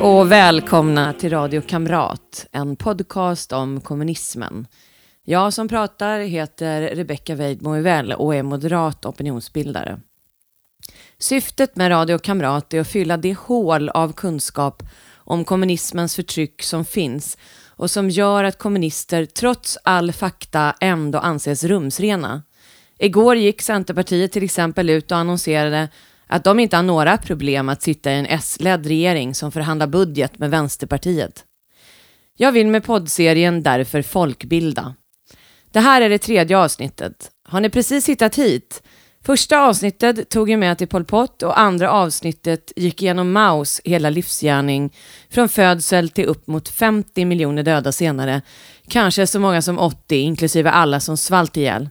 Och välkomna till Radio Kamrat, en podcast om kommunismen. Jag som pratar heter Rebecka Weidmo och är moderat opinionsbildare. Syftet med Radio Kamrat är att fylla det hål av kunskap om kommunismens förtryck som finns och som gör att kommunister trots all fakta ändå anses rumsrena. Igår gick Centerpartiet till exempel ut och annonserade att de inte har några problem att sitta i en S-ledd regering som förhandlar budget med Vänsterpartiet. Jag vill med poddserien därför folkbilda. Det här är det tredje avsnittet. Har ni precis hittat hit? Första avsnittet tog er med till Pol Pot och andra avsnittet gick igenom Maos hela livsgärning från födsel till upp mot 50 miljoner döda senare. Kanske så många som 80, inklusive alla som svalt ihjäl.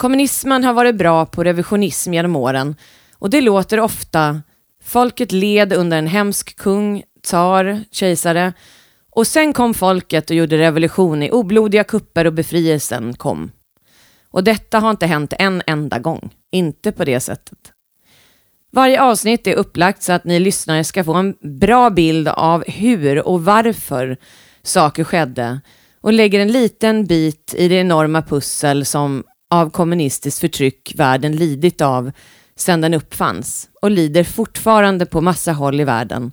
Kommunismen har varit bra på revisionism genom åren och det låter ofta folket led under en hemsk kung, tsar, kejsare och sen kom folket och gjorde revolution i oblodiga kupper och befrielsen kom. Och detta har inte hänt en enda gång. Inte på det sättet. Varje avsnitt är upplagt så att ni lyssnare ska få en bra bild av hur och varför saker skedde och lägger en liten bit i det enorma pussel som av kommunistiskt förtryck världen lidit av sedan den uppfanns och lider fortfarande på massa håll i världen.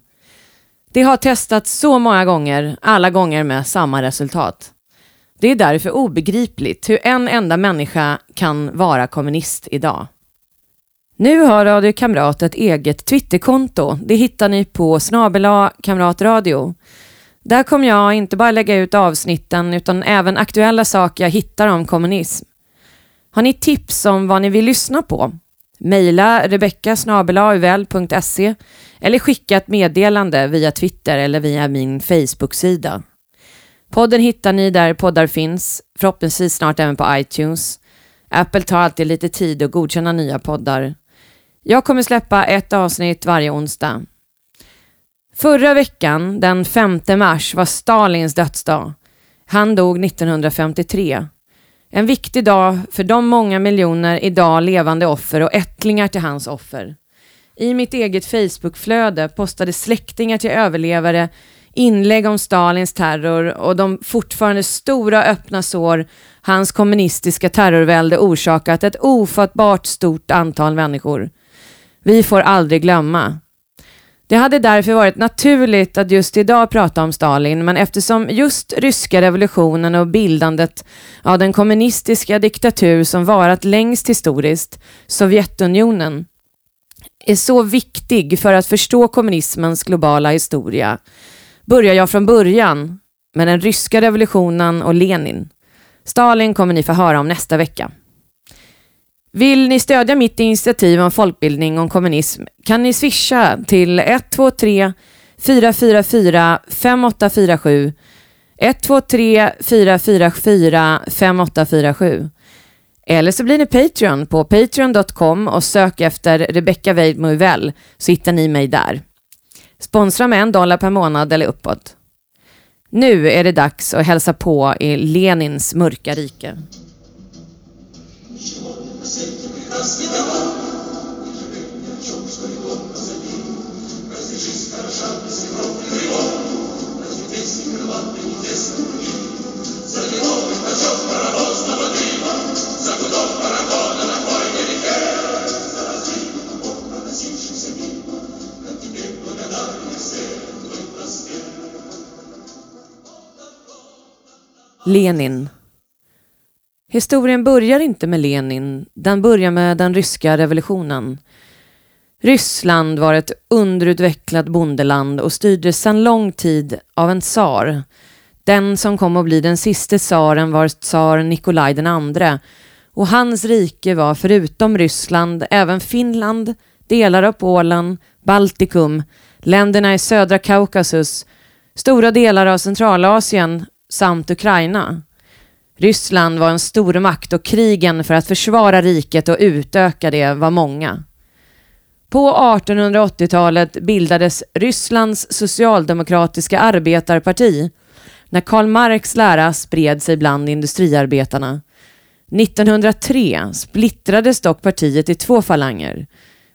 Det har testats så många gånger, alla gånger med samma resultat. Det är därför obegripligt hur en enda människa kan vara kommunist idag. Nu har Radio Kamrat ett eget Twitterkonto. Det hittar ni på snabela kamratradio. Där kommer jag inte bara lägga ut avsnitten utan även aktuella saker jag hittar om kommunism. Har ni tips om vad ni vill lyssna på? Mejla rebecka eller skicka ett meddelande via Twitter eller via min Facebook-sida. Podden hittar ni där poddar finns, förhoppningsvis snart även på iTunes. Apple tar alltid lite tid att godkänna nya poddar. Jag kommer släppa ett avsnitt varje onsdag. Förra veckan, den 5 mars, var Stalins dödsdag. Han dog 1953. En viktig dag för de många miljoner idag levande offer och ättlingar till hans offer. I mitt eget Facebookflöde postade släktingar till överlevare inlägg om Stalins terror och de fortfarande stora öppna sår hans kommunistiska terrorvälde orsakat ett ofattbart stort antal människor. Vi får aldrig glömma. Det hade därför varit naturligt att just idag prata om Stalin, men eftersom just ryska revolutionen och bildandet av den kommunistiska diktatur som varat längst historiskt, Sovjetunionen, är så viktig för att förstå kommunismens globala historia, börjar jag från början med den ryska revolutionen och Lenin. Stalin kommer ni få höra om nästa vecka. Vill ni stödja mitt initiativ om folkbildning om kommunism kan ni swisha till 123 444 5847 123 444 5847 eller så blir ni Patreon på patreon.com och sök efter Rebecca Weidmo så hittar ni mig där. Sponsra med en dollar per månad eller uppåt. Nu är det dags att hälsa på i Lenins mörka rike. Lenin. Historien börjar inte med Lenin, den börjar med den ryska revolutionen. Ryssland var ett underutvecklat bondeland och styrdes sedan lång tid av en tsar. Den som kom att bli den sista tsaren var tsar Nikolaj den andre och hans rike var förutom Ryssland även Finland, delar av Polen, Baltikum, länderna i södra Kaukasus, stora delar av Centralasien samt Ukraina. Ryssland var en stormakt och krigen för att försvara riket och utöka det var många. På 1880-talet bildades Rysslands socialdemokratiska arbetarparti när Karl Marx lära spred sig bland industriarbetarna. 1903 splittrades dock partiet i två falanger,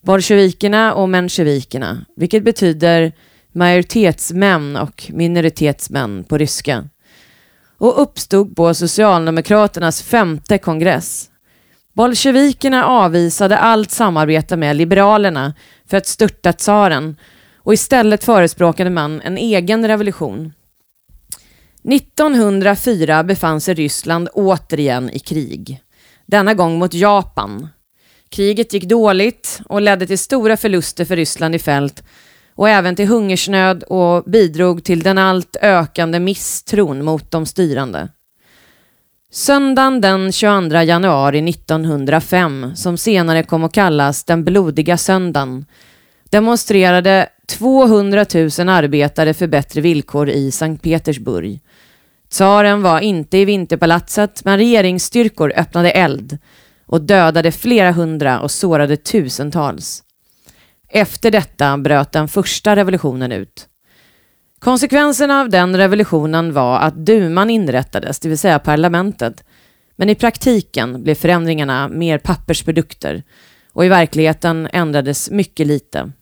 bolsjevikerna och mensjevikerna, vilket betyder majoritetsmän och minoritetsmän på ryska och uppstod på Socialdemokraternas femte kongress. Bolsjevikerna avvisade allt samarbete med Liberalerna för att störta tsaren och istället förespråkade man en egen revolution. 1904 befann sig Ryssland återigen i krig. Denna gång mot Japan. Kriget gick dåligt och ledde till stora förluster för Ryssland i fält och även till hungersnöd och bidrog till den allt ökande misstron mot de styrande. Söndagen den 22 januari 1905, som senare kom att kallas den blodiga söndagen, demonstrerade 200 000 arbetare för bättre villkor i Sankt Petersburg. Tsaren var inte i Vinterpalatset, men regeringsstyrkor öppnade eld och dödade flera hundra och sårade tusentals. Efter detta bröt den första revolutionen ut. Konsekvenserna av den revolutionen var att duman inrättades, det vill säga parlamentet. Men i praktiken blev förändringarna mer pappersprodukter och i verkligheten ändrades mycket lite.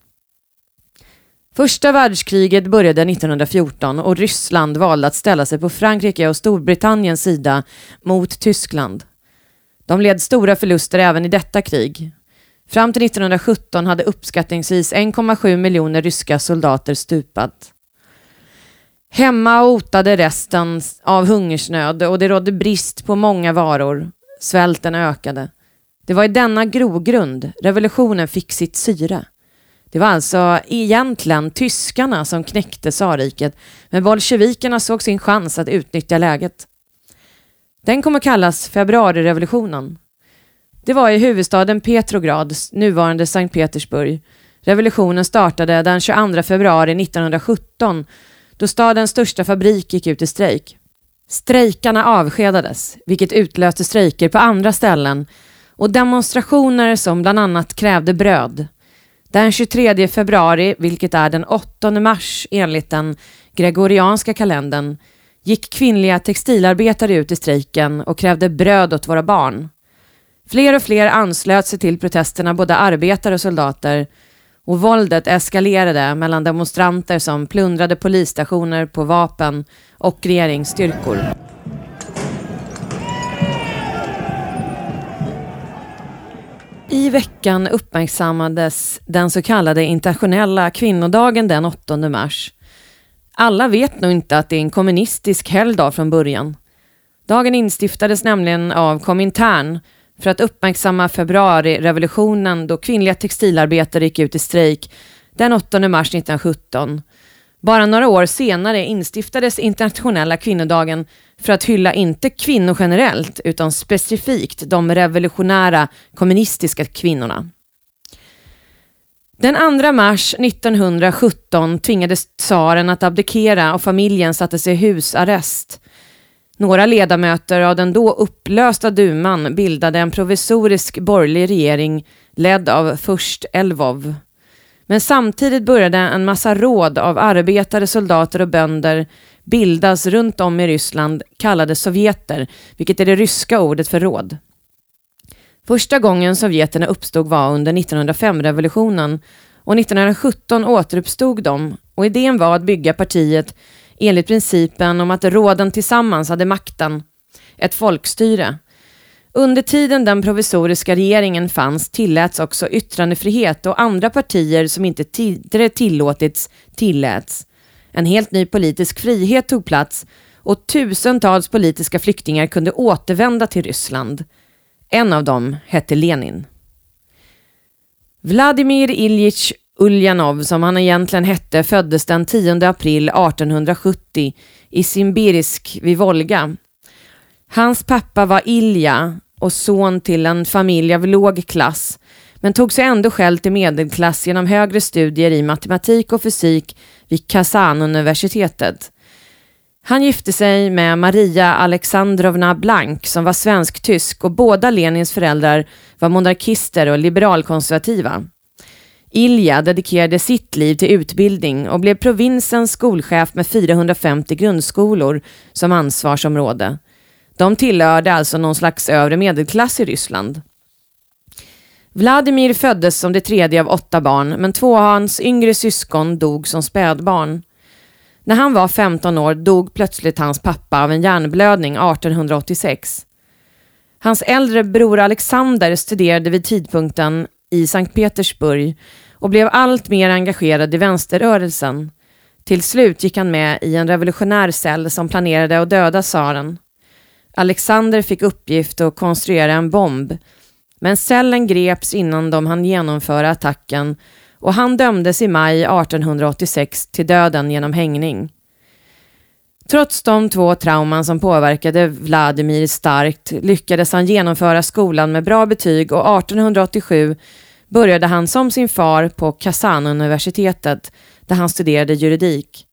Första världskriget började 1914 och Ryssland valde att ställa sig på Frankrike och Storbritanniens sida mot Tyskland. De led stora förluster även i detta krig. Fram till 1917 hade uppskattningsvis 1,7 miljoner ryska soldater stupat. Hemma hotade resten av hungersnöd och det rådde brist på många varor. Svälten ökade. Det var i denna grogrund revolutionen fick sitt syre. Det var alltså egentligen tyskarna som knäckte tsarriket, men bolsjevikerna såg sin chans att utnyttja läget. Den kommer kallas februarirevolutionen. Det var i huvudstaden Petrograd, nuvarande Sankt Petersburg. Revolutionen startade den 22 februari 1917 då stadens största fabrik gick ut i strejk. Strejkarna avskedades, vilket utlöste strejker på andra ställen och demonstrationer som bland annat krävde bröd. Den 23 februari, vilket är den 8 mars enligt den gregorianska kalendern, gick kvinnliga textilarbetare ut i strejken och krävde bröd åt våra barn. Fler och fler anslöt sig till protesterna, både arbetare och soldater, och våldet eskalerade mellan demonstranter som plundrade polisstationer på vapen och regeringsstyrkor. I veckan uppmärksammades den så kallade internationella kvinnodagen den 8 mars. Alla vet nog inte att det är en kommunistisk helgdag från början. Dagen instiftades nämligen av Komintern för att uppmärksamma februarirevolutionen då kvinnliga textilarbetare gick ut i strejk den 8 mars 1917. Bara några år senare instiftades internationella kvinnodagen för att hylla inte kvinnor generellt utan specifikt de revolutionära kommunistiska kvinnorna. Den 2 mars 1917 tvingades tsaren att abdikera och familjen sattes i husarrest. Några ledamöter av den då upplösta duman bildade en provisorisk borgerlig regering ledd av först Elvov. Men samtidigt började en massa råd av arbetare, soldater och bönder bildas runt om i Ryssland kallade sovjeter, vilket är det ryska ordet för råd. Första gången sovjeterna uppstod var under 1905-revolutionen och 1917 återuppstod de och idén var att bygga partiet enligt principen om att råden tillsammans hade makten, ett folkstyre. Under tiden den provisoriska regeringen fanns tilläts också yttrandefrihet och andra partier som inte tidigare tillåtits tilläts. En helt ny politisk frihet tog plats och tusentals politiska flyktingar kunde återvända till Ryssland. En av dem hette Lenin. Vladimir Iljitj Uljanov, som han egentligen hette, föddes den 10 april 1870 i Simbirisk vid Volga. Hans pappa var Ilja och son till en familj av låg klass, men tog sig ändå själv till medelklass genom högre studier i matematik och fysik vid Kazan-universitetet. Han gifte sig med Maria Alexandrovna Blank som var svensk-tysk och båda Lenins föräldrar var monarkister och liberalkonservativa. Ilja dedikerade sitt liv till utbildning och blev provinsens skolchef med 450 grundskolor som ansvarsområde. De tillhörde alltså någon slags övre medelklass i Ryssland. Vladimir föddes som det tredje av åtta barn, men två av hans yngre syskon dog som spädbarn. När han var 15 år dog plötsligt hans pappa av en hjärnblödning 1886. Hans äldre bror Alexander studerade vid tidpunkten i Sankt Petersburg och blev allt mer engagerad i vänsterrörelsen. Till slut gick han med i en revolutionär cell som planerade att döda tsaren. Alexander fick uppgift att konstruera en bomb, men cellen greps innan de hann genomföra attacken och han dömdes i maj 1886 till döden genom hängning. Trots de två trauman som påverkade Vladimir starkt lyckades han genomföra skolan med bra betyg och 1887 började han som sin far på Kazanuniversitetet där han studerade juridik.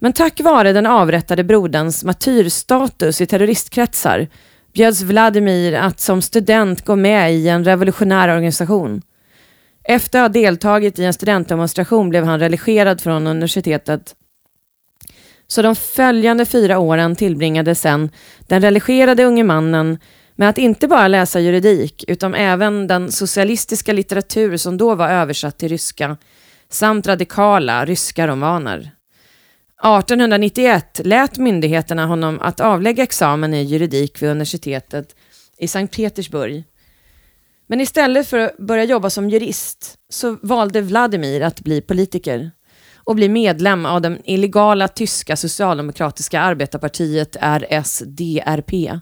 Men tack vare den avrättade broderns martyrstatus i terroristkretsar bjöds Vladimir att som student gå med i en revolutionär organisation. Efter att ha deltagit i en studentdemonstration blev han relegerad från universitetet. Så de följande fyra åren tillbringade sen den relegerade unge mannen med att inte bara läsa juridik utan även den socialistiska litteratur som då var översatt till ryska samt radikala ryska romaner. 1891 lät myndigheterna honom att avlägga examen i juridik vid universitetet i Sankt Petersburg. Men istället för att börja jobba som jurist så valde Vladimir att bli politiker och bli medlem av den illegala tyska socialdemokratiska arbetarpartiet RSDRP.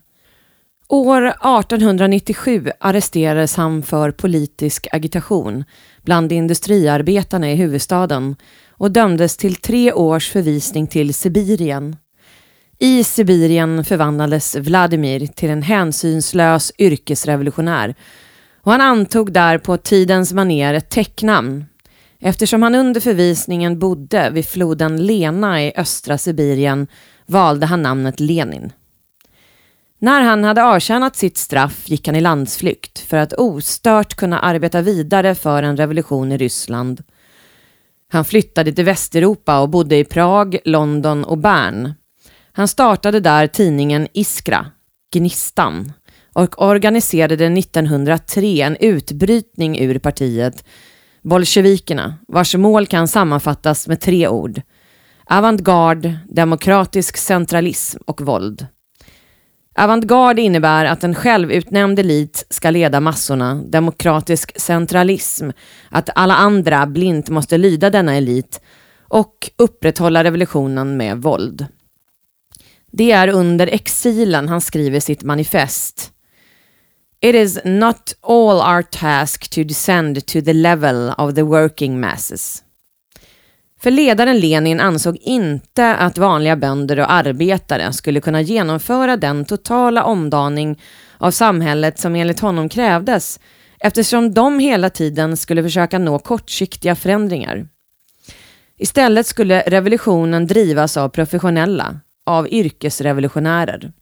År 1897 arresterades han för politisk agitation bland industriarbetarna i huvudstaden och dömdes till tre års förvisning till Sibirien. I Sibirien förvandlades Vladimir till en hänsynslös yrkesrevolutionär och han antog där på tidens maner ett täcknamn eftersom han under förvisningen bodde vid floden Lena i östra Sibirien valde han namnet Lenin. När han hade avtjänat sitt straff gick han i landsflykt för att ostört kunna arbeta vidare för en revolution i Ryssland. Han flyttade till Västeuropa och bodde i Prag, London och Bern. Han startade där tidningen Iskra, Gnistan, och organiserade 1903 en utbrytning ur partiet, bolsjevikerna, vars mål kan sammanfattas med tre ord. Avantgarde, demokratisk centralism och våld. Avantgarde innebär att en självutnämnd elit ska leda massorna, demokratisk centralism, att alla andra blint måste lyda denna elit och upprätthålla revolutionen med våld. Det är under exilen han skriver sitt manifest. It is not all our task to descend to the level of the working masses. För ledaren Lenin ansåg inte att vanliga bönder och arbetare skulle kunna genomföra den totala omdaning av samhället som enligt honom krävdes eftersom de hela tiden skulle försöka nå kortsiktiga förändringar. Istället skulle revolutionen drivas av professionella, av yrkesrevolutionärer.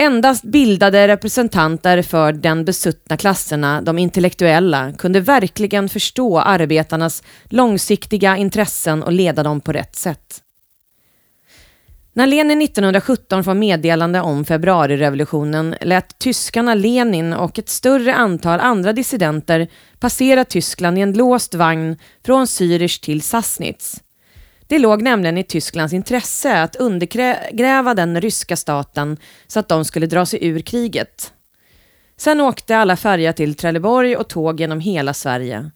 Endast bildade representanter för den besuttna klasserna, de intellektuella, kunde verkligen förstå arbetarnas långsiktiga intressen och leda dem på rätt sätt. När Lenin 1917 får meddelande om februarirevolutionen lät tyskarna Lenin och ett större antal andra dissidenter passera Tyskland i en låst vagn från Zürich till Sassnitz. Det låg nämligen i Tysklands intresse att undergräva den ryska staten så att de skulle dra sig ur kriget. Sen åkte alla färja till Trelleborg och tåg genom hela Sverige.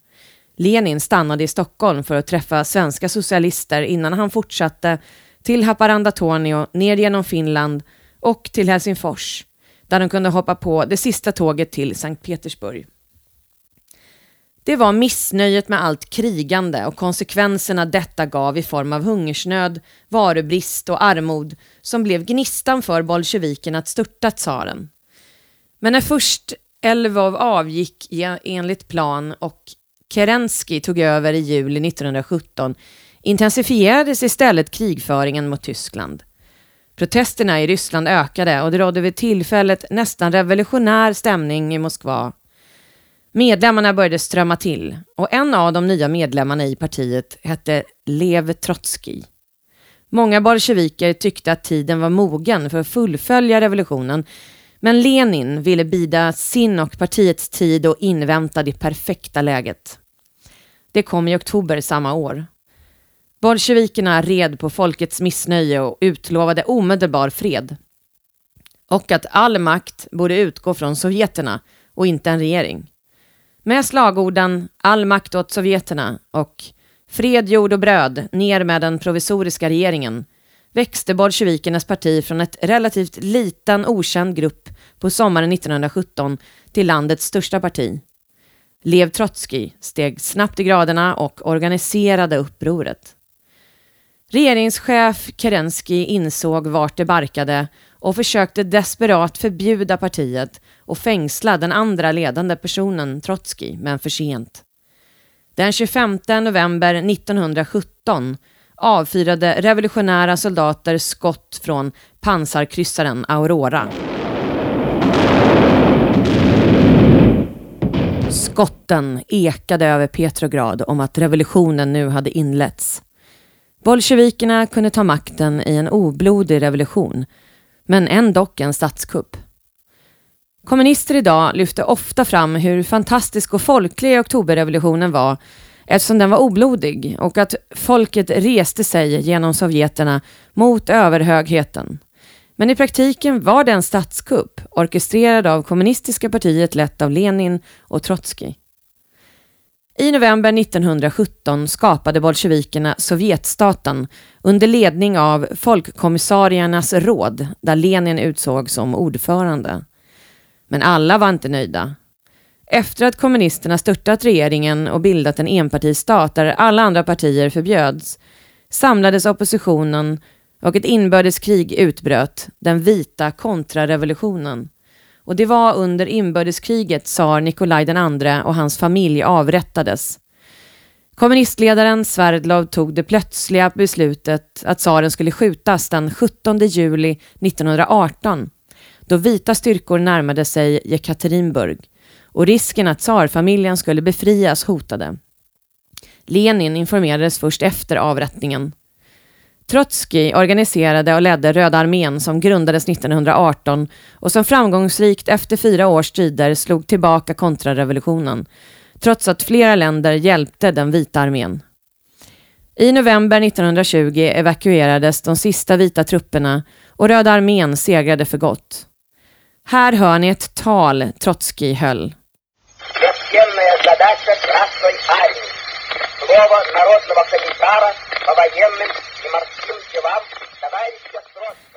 Lenin stannade i Stockholm för att träffa svenska socialister innan han fortsatte till Haparanda-Torneå, ner genom Finland och till Helsingfors, där de kunde hoppa på det sista tåget till Sankt Petersburg. Det var missnöjet med allt krigande och konsekvenserna detta gav i form av hungersnöd, varubrist och armod som blev gnistan för bolsjevikerna att störta tsaren. Men när först Elvov avgick enligt plan och Kerensky tog över i juli 1917 intensifierades istället krigföringen mot Tyskland. Protesterna i Ryssland ökade och det rådde vid tillfället nästan revolutionär stämning i Moskva Medlemmarna började strömma till och en av de nya medlemmarna i partiet hette Lev Trotskij. Många bolsjeviker tyckte att tiden var mogen för att fullfölja revolutionen Men Lenin ville bida sin och partiets tid och invänta det perfekta läget. Det kom i oktober samma år. Bolsjevikerna red på folkets missnöje och utlovade omedelbar fred. Och att all makt borde utgå från sovjeterna och inte en regering. Med slagorden all makt åt sovjeterna och fred, jord och bröd ner med den provisoriska regeringen växte bolsjevikernas parti från ett relativt liten okänd grupp på sommaren 1917 till landets största parti. Lev Trotskij steg snabbt i graderna och organiserade upproret. Regeringschef Kerensky insåg vart det barkade och försökte desperat förbjuda partiet och fängsla den andra ledande personen Trotskij, men för sent. Den 25 november 1917 avfyrade revolutionära soldater skott från pansarkryssaren Aurora. Skotten ekade över Petrograd om att revolutionen nu hade inletts. Bolsjevikerna kunde ta makten i en oblodig revolution, men ändock en statskupp. Kommunister idag lyfter ofta fram hur fantastisk och folklig oktoberrevolutionen var eftersom den var oblodig och att folket reste sig genom sovjeterna mot överhögheten. Men i praktiken var det en statskupp orkestrerad av kommunistiska partiet lett av Lenin och Trotskij. I november 1917 skapade bolsjevikerna Sovjetstaten under ledning av Folkkommissariernas råd där Lenin utsågs som ordförande. Men alla var inte nöjda. Efter att kommunisterna störtat regeringen och bildat en enpartistat där alla andra partier förbjöds samlades oppositionen och ett inbördeskrig utbröt, den vita kontrarevolutionen. Och det var under inbördeskriget tsar Nikolaj II och hans familj avrättades. Kommunistledaren Sverdlov tog det plötsliga beslutet att tsaren skulle skjutas den 17 juli 1918 då vita styrkor närmade sig Jekaterinburg och risken att tsarfamiljen skulle befrias hotade. Lenin informerades först efter avrättningen. Trotskij organiserade och ledde Röda armén som grundades 1918 och som framgångsrikt efter fyra års strider slog tillbaka kontrarevolutionen, trots att flera länder hjälpte den vita armén. I november 1920 evakuerades de sista vita trupperna och Röda armén segrade för gott. Här hör ni ett tal Trotskij höll. Слово народного комиссара по военным и морским делам товарища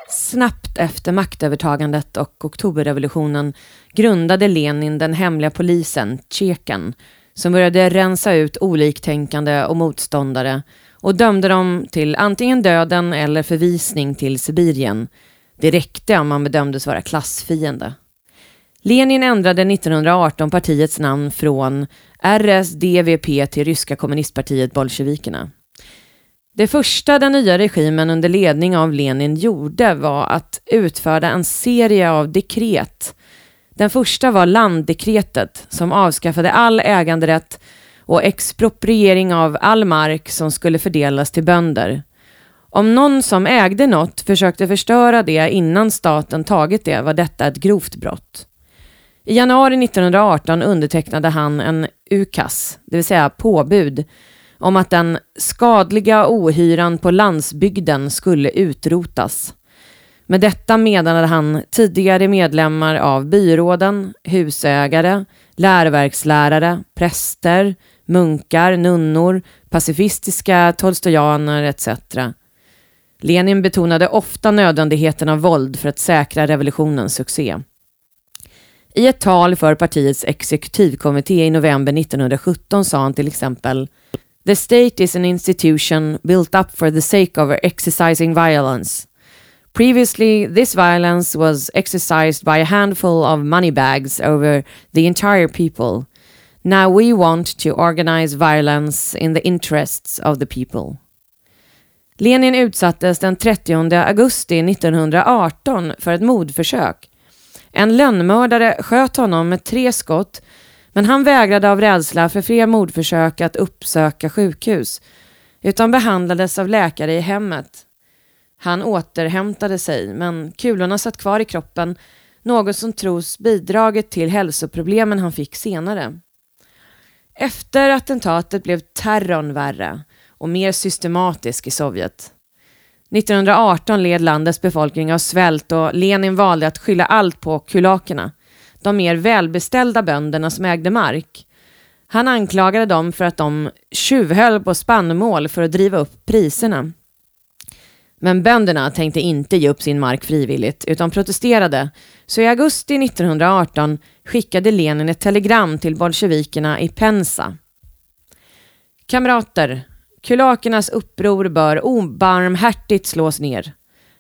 Snabbt efter maktövertagandet och oktoberrevolutionen grundade Lenin den hemliga polisen, Tjeken, som började rensa ut oliktänkande och motståndare och dömde dem till antingen döden eller förvisning till Sibirien. Det räckte om man bedömdes vara klassfiende. Lenin ändrade 1918 partiets namn från RSDVP till Ryska kommunistpartiet Bolsjevikerna. Det första den nya regimen under ledning av Lenin gjorde var att utfärda en serie av dekret. Den första var landdekretet som avskaffade all äganderätt och expropriering av all mark som skulle fördelas till bönder. Om någon som ägde något försökte förstöra det innan staten tagit det var detta ett grovt brott. I januari 1918 undertecknade han en ukas, det vill säga påbud, om att den skadliga ohyran på landsbygden skulle utrotas. Med detta menade han tidigare medlemmar av byråden, husägare, läroverkslärare, präster, munkar, nunnor, pacifistiska tolstojaner etc. Lenin betonade ofta nödvändigheten av våld för att säkra revolutionens succé. I ett tal för partiets exekutivkommitté i november 1917 sa han till exempel The state is an institution built up for the sake of exercising violence. Previously, this violence was exercised by a handful of money bags over the entire people. Now we want to organize violence in the interests of the people. Lenin utsattes den 30 augusti 1918 för ett mordförsök en lönnmördare sköt honom med tre skott men han vägrade av rädsla för fler mordförsök att uppsöka sjukhus utan behandlades av läkare i hemmet. Han återhämtade sig men kulorna satt kvar i kroppen något som tros bidragit till hälsoproblemen han fick senare. Efter attentatet blev terrorn värre och mer systematisk i Sovjet. 1918 led landets befolkning av svält och Lenin valde att skylla allt på kulakerna, de mer välbeställda bönderna som ägde mark. Han anklagade dem för att de tjuvhöll på spannmål för att driva upp priserna. Men bönderna tänkte inte ge upp sin mark frivilligt utan protesterade. Så i augusti 1918 skickade Lenin ett telegram till bolsjevikerna i Pensa. Kamrater, kulakernas uppror bör obarmhärtigt slås ner.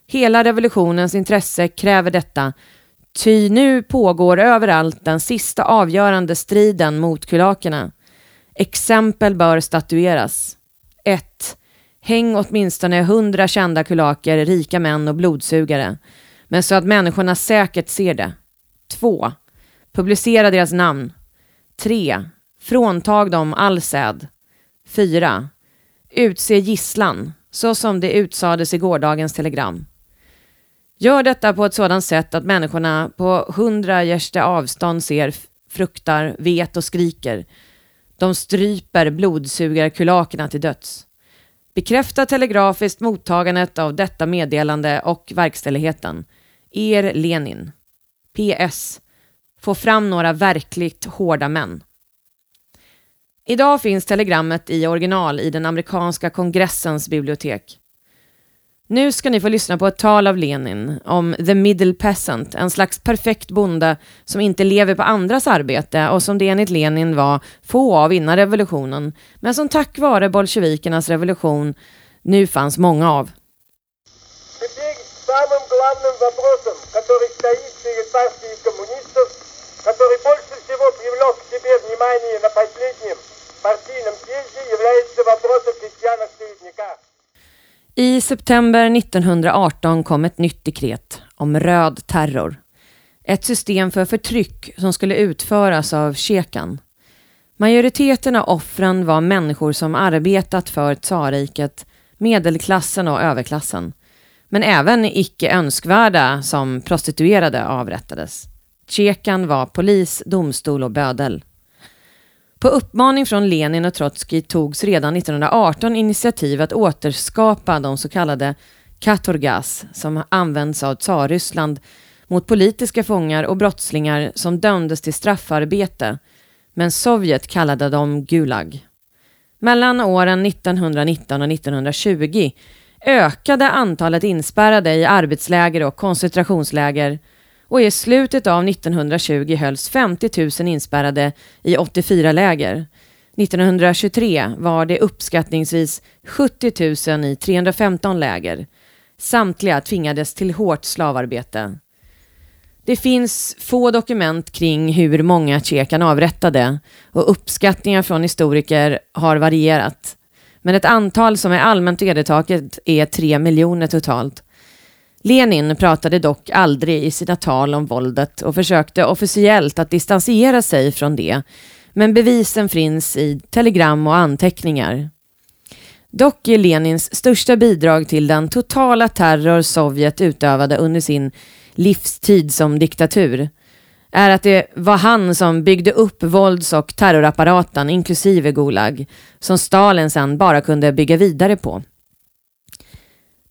Hela revolutionens intresse kräver detta, ty nu pågår överallt den sista avgörande striden mot kulakerna. Exempel bör statueras. 1. Häng åtminstone hundra kända kulaker, rika män och blodsugare. Men så att människorna säkert ser det. 2. Publicera deras namn. 3. Fråntag dem all säd. 4. Utse gisslan, så som det utsades i gårdagens telegram. Gör detta på ett sådant sätt att människorna på hundra gärste avstånd ser, fruktar, vet och skriker. De stryper blodsugarkulakerna till döds. Bekräfta telegrafiskt mottagandet av detta meddelande och verkställigheten. Er Lenin. PS. Få fram några verkligt hårda män. Idag finns telegrammet i original i den amerikanska kongressens bibliotek. Nu ska ni få lyssna på ett tal av Lenin om the middle peasant, en slags perfekt bonde som inte lever på andras arbete och som det enligt Lenin var få av innan revolutionen, men som tack vare bolsjevikernas revolution nu fanns många av. который больше всего привлек к себе внимание на последнем партийном съезде, является вопрос о крестьянах-середняках. I september 1918 kom ett nytt dekret om röd terror. Ett system för förtryck som skulle utföras av Shekan. Majoriteten av offren var människor som arbetat för tsarriket, medelklassen och överklassen. Men även icke önskvärda som prostituerade avrättades. Tjekan var polis, domstol och bödel. På uppmaning från Lenin och Trotskij togs redan 1918 initiativ att återskapa de så kallade katorgas som används av Tsarryssland mot politiska fångar och brottslingar som dömdes till straffarbete, men Sovjet kallade dem Gulag. Mellan åren 1919 och 1920 ökade antalet inspärrade i arbetsläger och koncentrationsläger och i slutet av 1920 hölls 50 000 inspärrade i 84 läger. 1923 var det uppskattningsvis 70 000 i 315 läger. Samtliga tvingades till hårt slavarbete. Det finns få dokument kring hur många Tjekan avrättade och uppskattningar från historiker har varierat. Men ett antal som är allmänt vedertaget är 3 miljoner totalt. Lenin pratade dock aldrig i sina tal om våldet och försökte officiellt att distansera sig från det. Men bevisen finns i telegram och anteckningar. Dock är Lenins största bidrag till den totala terror Sovjet utövade under sin livstid som diktatur är att det var han som byggde upp vålds och terrorapparaten, inklusive Gulag, som Stalin sedan bara kunde bygga vidare på.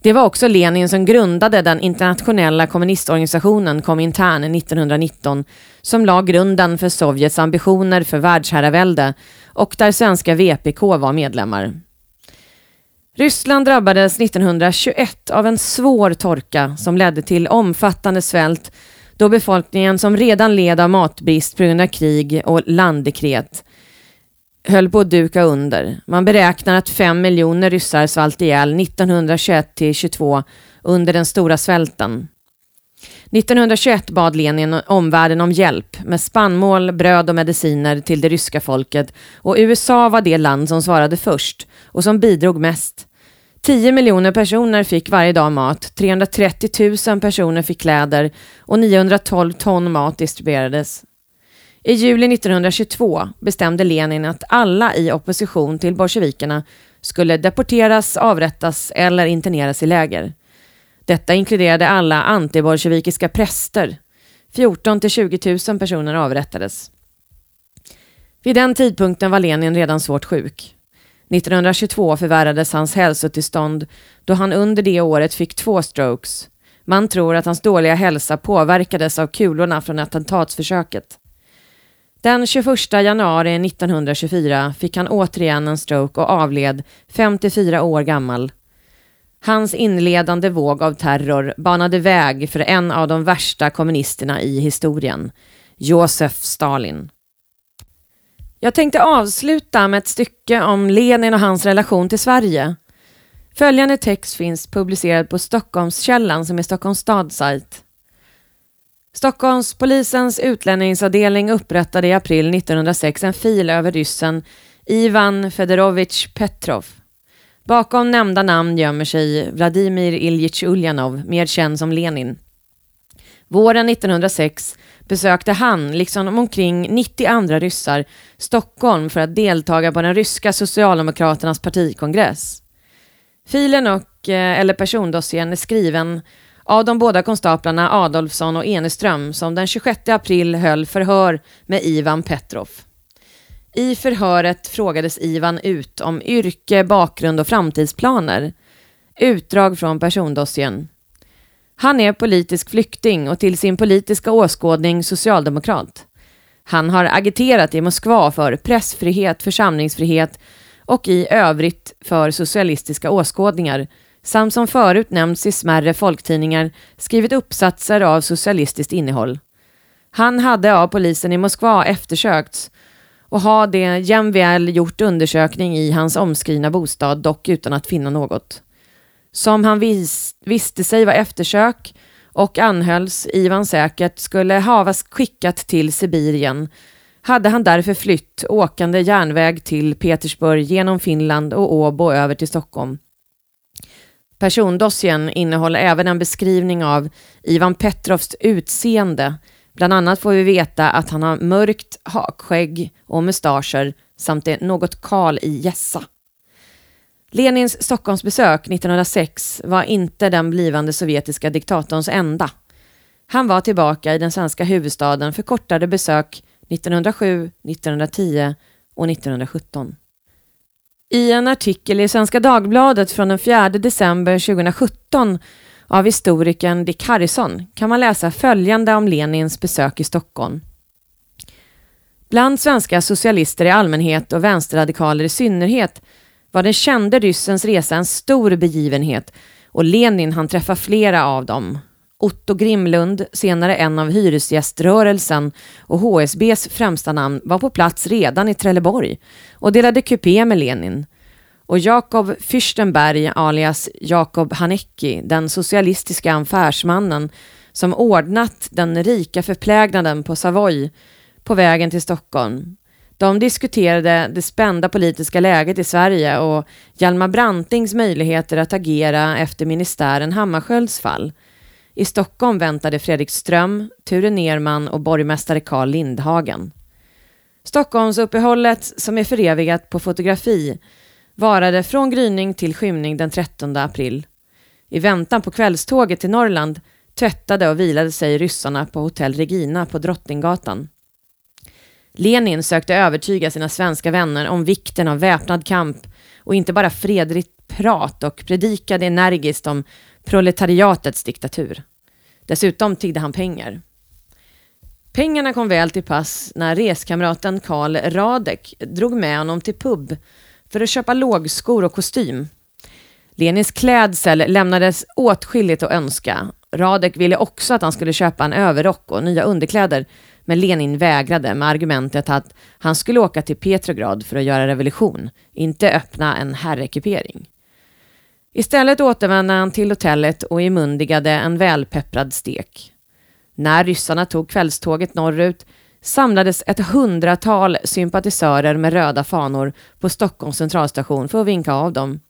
Det var också Lenin som grundade den internationella kommunistorganisationen Komintern 1919 som la grunden för Sovjets ambitioner för världsherravälde och där svenska VPK var medlemmar. Ryssland drabbades 1921 av en svår torka som ledde till omfattande svält då befolkningen som redan led av matbrist på grund av krig och landdekret höll på att duka under. Man beräknar att fem miljoner ryssar svalt ihjäl 1921 till 22 under den stora svälten. 1921 bad Lenin omvärlden om hjälp med spannmål, bröd och mediciner till det ryska folket och USA var det land som svarade först och som bidrog mest. 10 miljoner personer fick varje dag mat, 330 000 personer fick kläder och 912 ton mat distribuerades. I juli 1922 bestämde Lenin att alla i opposition till bolsjevikerna skulle deporteras, avrättas eller interneras i läger. Detta inkluderade alla antibolsjevikiska präster. 14 till 20 000 personer avrättades. Vid den tidpunkten var Lenin redan svårt sjuk. 1922 förvärrades hans hälsotillstånd då han under det året fick två strokes. Man tror att hans dåliga hälsa påverkades av kulorna från attentatsförsöket. Den 21 januari 1924 fick han återigen en stroke och avled 54 år gammal. Hans inledande våg av terror banade väg för en av de värsta kommunisterna i historien, Josef Stalin. Jag tänkte avsluta med ett stycke om Lenin och hans relation till Sverige. Följande text finns publicerad på Stockholmskällan som är Stockholms stads sajt. Stockholmspolisens utlänningsavdelning upprättade i april 1906 en fil över ryssen Ivan Fedorovich Petrov. Bakom nämnda namn gömmer sig Vladimir Iljitj Uljanov, mer känd som Lenin. Våren 1906 besökte han, liksom omkring 90 andra ryssar, Stockholm för att deltaga på den ryska socialdemokraternas partikongress. Filen och, eh, eller persondossiern är skriven av de båda konstaplarna Adolfsson och Eneström som den 26 april höll förhör med Ivan Petrov. I förhöret frågades Ivan ut om yrke, bakgrund och framtidsplaner. Utdrag från persondossiern. Han är politisk flykting och till sin politiska åskådning socialdemokrat. Han har agiterat i Moskva för pressfrihet, församlingsfrihet och i övrigt för socialistiska åskådningar samt som förut nämnts i smärre folktidningar skrivit uppsatser av socialistiskt innehåll. Han hade av polisen i Moskva eftersökts och har det jämväl gjort undersökning i hans omskrivna bostad, dock utan att finna något. Som han vis visste sig vara eftersök och anhölls Ivan säkert skulle havas skickat till Sibirien hade han därför flytt åkande järnväg till Petersburg genom Finland och Åbo över till Stockholm. Persondossien innehåller även en beskrivning av Ivan Petrovs utseende. Bland annat får vi veta att han har mörkt hakskägg och mustascher samt är något kal i gässa. Lenins Stockholmsbesök 1906 var inte den blivande sovjetiska diktatorns enda. Han var tillbaka i den svenska huvudstaden för kortare besök 1907, 1910 och 1917. I en artikel i Svenska Dagbladet från den 4 december 2017 av historikern Dick Harrison kan man läsa följande om Lenins besök i Stockholm. Bland svenska socialister i allmänhet och vänsterradikaler i synnerhet var den kände ryssens resa en stor begivenhet och Lenin han träffa flera av dem. Otto Grimlund, senare en av hyresgäströrelsen och HSBs främsta namn, var på plats redan i Trelleborg och delade kupé med Lenin. Och Jakob Fürstenberg alias Jakob Hanecki, den socialistiska affärsmannen som ordnat den rika förplägnaden på Savoy på vägen till Stockholm. De diskuterade det spända politiska läget i Sverige och Hjalmar Brantings möjligheter att agera efter ministären Hammarskjölds fall. I Stockholm väntade Fredrik Ström, Ture Nerman och borgmästare Carl Lindhagen. Stockholmsuppehållet, som är förevigat på fotografi, varade från gryning till skymning den 13 april. I väntan på kvällståget till Norrland tvättade och vilade sig ryssarna på hotell Regina på Drottninggatan. Lenin sökte övertyga sina svenska vänner om vikten av väpnad kamp och inte bara fredligt prat och predikade energiskt om proletariatets diktatur. Dessutom tiggde han pengar. Pengarna kom väl till pass när reskamraten Karl Radek drog med honom till pub för att köpa lågskor och kostym. Lenins klädsel lämnades åtskilligt att önska. Radek ville också att han skulle köpa en överrock och nya underkläder, men Lenin vägrade med argumentet att han skulle åka till Petrograd för att göra revolution, inte öppna en herrekipering. Istället återvände han till hotellet och imundigade en välpepprad stek. När ryssarna tog kvällståget norrut samlades ett hundratal sympatisörer med röda fanor på Stockholms centralstation för att vinka av dem.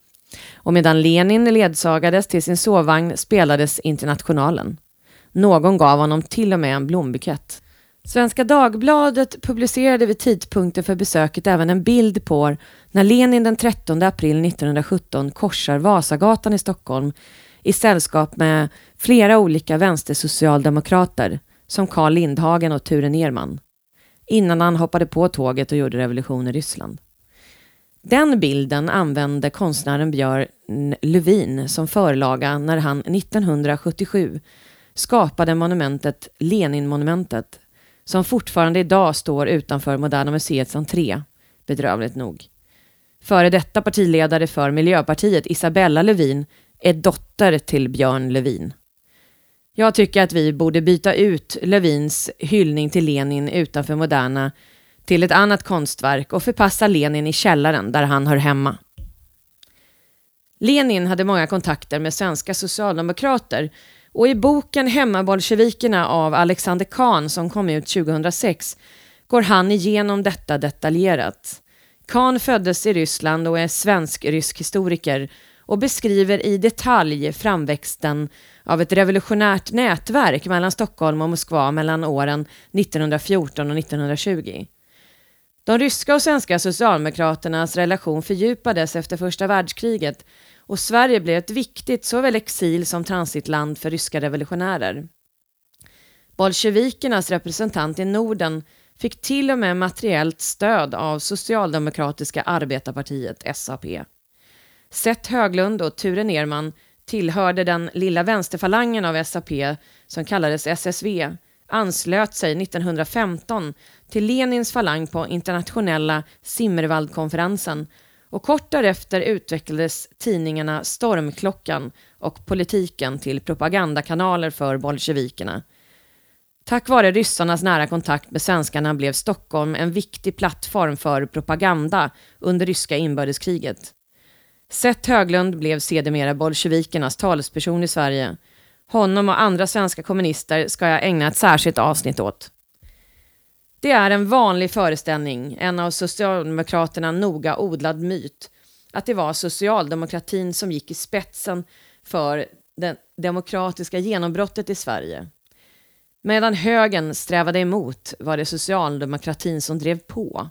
Och medan Lenin ledsagades till sin sovvagn spelades Internationalen. Någon gav honom till och med en blombukett. Svenska Dagbladet publicerade vid tidpunkten för besöket även en bild på när Lenin den 13 april 1917 korsar Vasagatan i Stockholm i sällskap med flera olika vänstersocialdemokrater som Carl Lindhagen och Ture Nerman, innan han hoppade på tåget och gjorde revolution i Ryssland. Den bilden använde konstnären Björn Levin som förlaga när han 1977 skapade monumentet Leninmonumentet som fortfarande idag står utanför Moderna Museets entré, bedrövligt nog. Före detta partiledare för Miljöpartiet, Isabella Lövin, är dotter till Björn Lövin. Jag tycker att vi borde byta ut Lövins hyllning till Lenin utanför Moderna till ett annat konstverk och förpassa Lenin i källaren där han hör hemma. Lenin hade många kontakter med svenska socialdemokrater och i boken Hemmabolsjevikerna av Alexander Kahn som kom ut 2006 går han igenom detta detaljerat. Kahn föddes i Ryssland och är svensk-rysk historiker och beskriver i detalj framväxten av ett revolutionärt nätverk mellan Stockholm och Moskva mellan åren 1914 och 1920. De ryska och svenska socialdemokraternas relation fördjupades efter första världskriget och Sverige blev ett viktigt såväl exil som transitland för ryska revolutionärer. Bolsjevikernas representant i Norden fick till och med materiellt stöd av Socialdemokratiska arbetarpartiet, SAP. Seth Höglund och Ture Nerman tillhörde den lilla vänsterfalangen av SAP som kallades SSV, anslöt sig 1915 till Lenins falang på internationella Simmerwaldkonferensen och kort därefter utvecklades tidningarna Stormklockan och Politiken till propagandakanaler för bolsjevikerna. Tack vare ryssarnas nära kontakt med svenskarna blev Stockholm en viktig plattform för propaganda under ryska inbördeskriget. Seth Höglund blev sedermera bolsjevikernas talesperson i Sverige. Honom och andra svenska kommunister ska jag ägna ett särskilt avsnitt åt. Det är en vanlig föreställning, en av Socialdemokraterna noga odlad myt, att det var socialdemokratin som gick i spetsen för det demokratiska genombrottet i Sverige. Medan högern strävade emot var det socialdemokratin som drev på.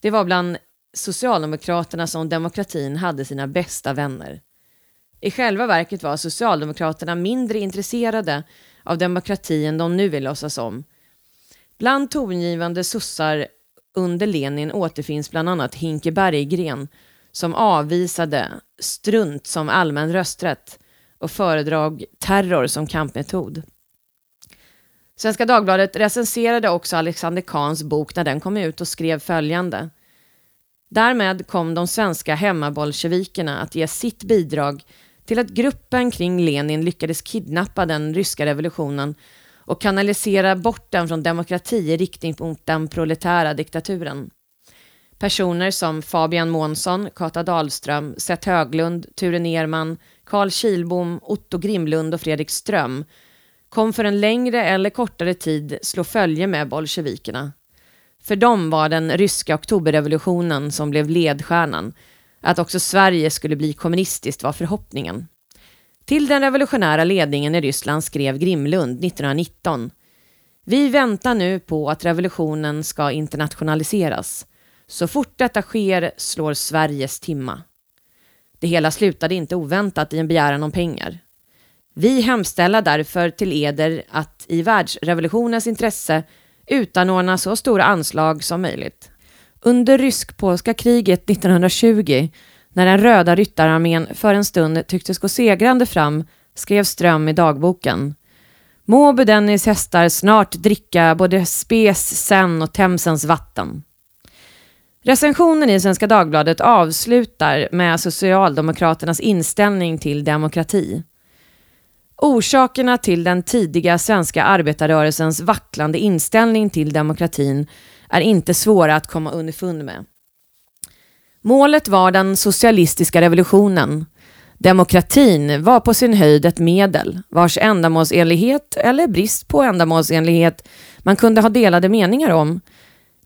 Det var bland Socialdemokraterna som demokratin hade sina bästa vänner. I själva verket var Socialdemokraterna mindre intresserade av demokrati än de nu vill låtsas om. Bland tongivande sossar under Lenin återfinns bland annat Hinke Berggren som avvisade strunt som allmän rösträtt och föredrag terror som kampmetod. Svenska Dagbladet recenserade också Alexander Kahns bok när den kom ut och skrev följande. Därmed kom de svenska hemmabolsjevikerna att ge sitt bidrag till att gruppen kring Lenin lyckades kidnappa den ryska revolutionen och kanalisera bort den från demokrati i riktning mot den proletära diktaturen. Personer som Fabian Månsson, Kata Dahlström, Seth Höglund, Ture Nerman, Carl Kilbom, Otto Grimlund och Fredrik Ström kom för en längre eller kortare tid slå följe med bolsjevikerna. För dem var den ryska oktoberrevolutionen som blev ledstjärnan. Att också Sverige skulle bli kommunistiskt var förhoppningen. Till den revolutionära ledningen i Ryssland skrev Grimlund 1919. Vi väntar nu på att revolutionen ska internationaliseras. Så fort detta sker slår Sveriges timma. Det hela slutade inte oväntat i en begäran om pengar. Vi hemställer därför till eder att i världsrevolutionens intresse utanordna så stora anslag som möjligt. Under rysk-polska kriget 1920, när den röda ryttararmén för en stund tycktes gå segrande fram, skrev Ström i dagboken. Må Budennis hästar snart dricka både Spes, Sen och Themsens vatten. Recensionen i Svenska Dagbladet avslutar med Socialdemokraternas inställning till demokrati. Orsakerna till den tidiga svenska arbetarrörelsens vacklande inställning till demokratin är inte svåra att komma underfund med. Målet var den socialistiska revolutionen. Demokratin var på sin höjd ett medel vars ändamålsenlighet eller brist på ändamålsenlighet man kunde ha delade meningar om.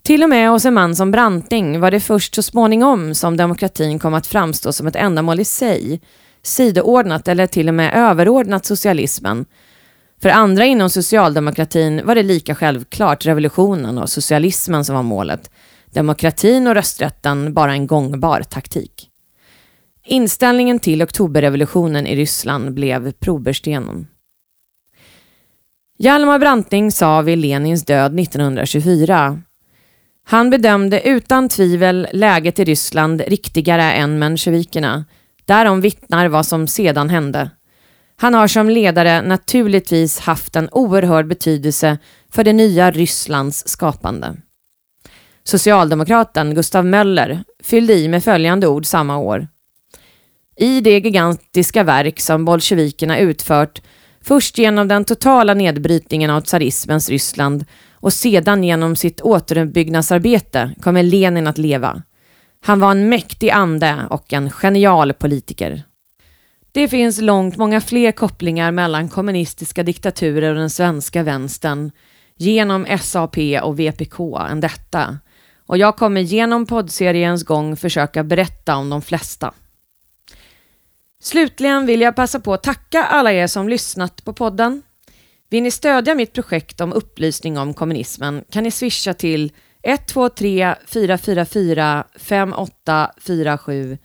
Till och med hos en man som Branting var det först så småningom som demokratin kom att framstå som ett ändamål i sig sidoordnat eller till och med överordnat socialismen. För andra inom socialdemokratin var det lika självklart revolutionen och socialismen som var målet. Demokratin och rösträtten bara en gångbar taktik. Inställningen till oktoberrevolutionen i Ryssland blev proberstenen. Hjalmar Branting sa vid Lenins död 1924 han bedömde utan tvivel läget i Ryssland riktigare än mensjevikerna. Därom vittnar vad som sedan hände. Han har som ledare naturligtvis haft en oerhörd betydelse för det nya Rysslands skapande. Socialdemokraten Gustav Möller fyllde i med följande ord samma år. I det gigantiska verk som bolsjevikerna utfört, först genom den totala nedbrytningen av tsarismens Ryssland och sedan genom sitt återuppbyggnadsarbete kommer Lenin att leva. Han var en mäktig ande och en genial politiker. Det finns långt många fler kopplingar mellan kommunistiska diktaturer och den svenska vänstern genom SAP och VPK än detta. Och jag kommer genom poddseriens gång försöka berätta om de flesta. Slutligen vill jag passa på att tacka alla er som lyssnat på podden. Vill ni stödja mitt projekt om upplysning om kommunismen kan ni swisha till 123 444 5847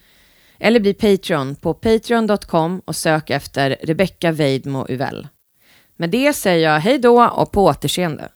eller bli Patreon på patreon.com och sök efter Rebecca Weidmo Uvell. Med det säger jag hej då och på återseende.